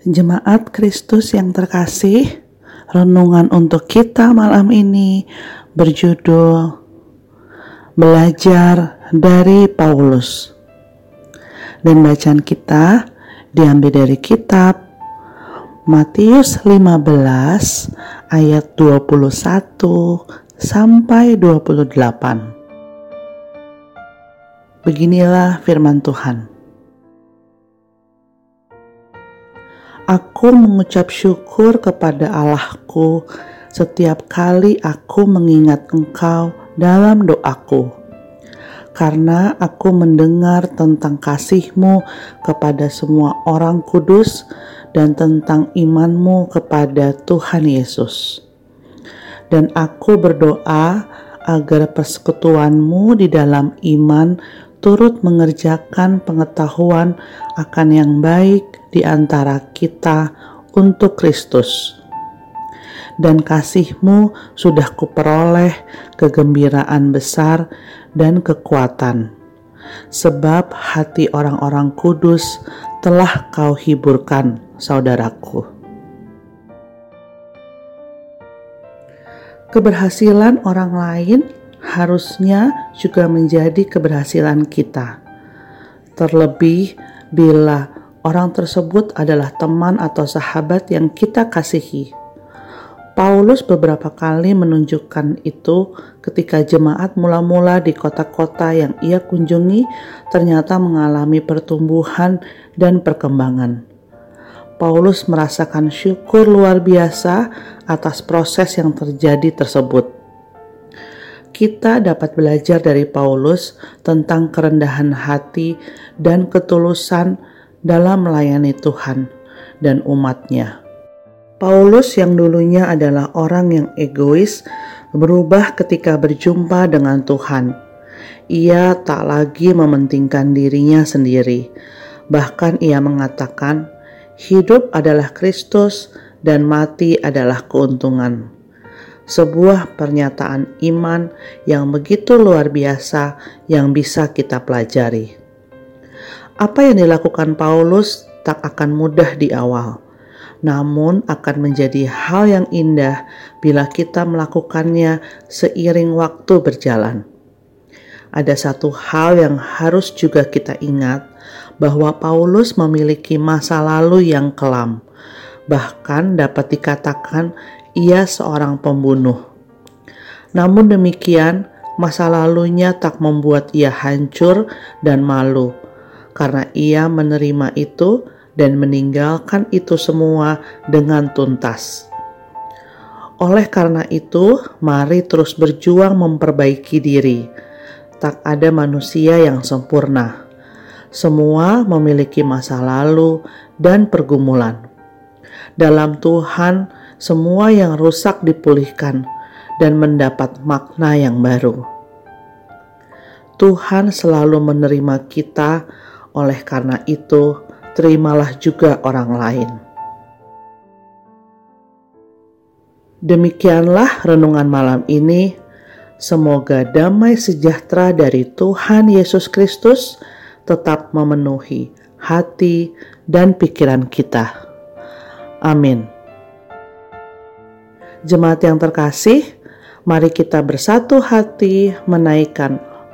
Jemaat Kristus yang terkasih, renungan untuk kita malam ini berjudul Belajar dari Paulus. Dan bacaan kita diambil dari kitab Matius 15 ayat 21 sampai 28. Beginilah firman Tuhan. Aku mengucap syukur kepada Allahku setiap kali aku mengingat Engkau dalam doaku, karena aku mendengar tentang kasih-Mu kepada semua orang kudus dan tentang iman-Mu kepada Tuhan Yesus. Dan aku berdoa agar persekutuan-Mu di dalam iman turut mengerjakan pengetahuan akan yang baik di antara kita untuk Kristus. Dan kasihmu sudah kuperoleh kegembiraan besar dan kekuatan. Sebab hati orang-orang kudus telah kau hiburkan, saudaraku. Keberhasilan orang lain harusnya juga menjadi keberhasilan kita. Terlebih bila orang tersebut adalah teman atau sahabat yang kita kasihi. Paulus beberapa kali menunjukkan itu ketika jemaat mula-mula di kota-kota yang ia kunjungi ternyata mengalami pertumbuhan dan perkembangan. Paulus merasakan syukur luar biasa atas proses yang terjadi tersebut. Kita dapat belajar dari Paulus tentang kerendahan hati dan ketulusan dalam melayani Tuhan dan umatnya. Paulus yang dulunya adalah orang yang egois berubah ketika berjumpa dengan Tuhan. Ia tak lagi mementingkan dirinya sendiri. Bahkan ia mengatakan, hidup adalah Kristus dan mati adalah keuntungan. Sebuah pernyataan iman yang begitu luar biasa yang bisa kita pelajari. Apa yang dilakukan Paulus tak akan mudah di awal, namun akan menjadi hal yang indah bila kita melakukannya seiring waktu berjalan. Ada satu hal yang harus juga kita ingat, bahwa Paulus memiliki masa lalu yang kelam, bahkan dapat dikatakan ia seorang pembunuh. Namun demikian, masa lalunya tak membuat ia hancur dan malu karena ia menerima itu dan meninggalkan itu semua dengan tuntas. Oleh karena itu, mari terus berjuang memperbaiki diri. Tak ada manusia yang sempurna. Semua memiliki masa lalu dan pergumulan. Dalam Tuhan, semua yang rusak dipulihkan dan mendapat makna yang baru. Tuhan selalu menerima kita oleh karena itu, terimalah juga orang lain. Demikianlah renungan malam ini. Semoga damai sejahtera dari Tuhan Yesus Kristus tetap memenuhi hati dan pikiran kita. Amin. Jemaat yang terkasih, mari kita bersatu hati menaikkan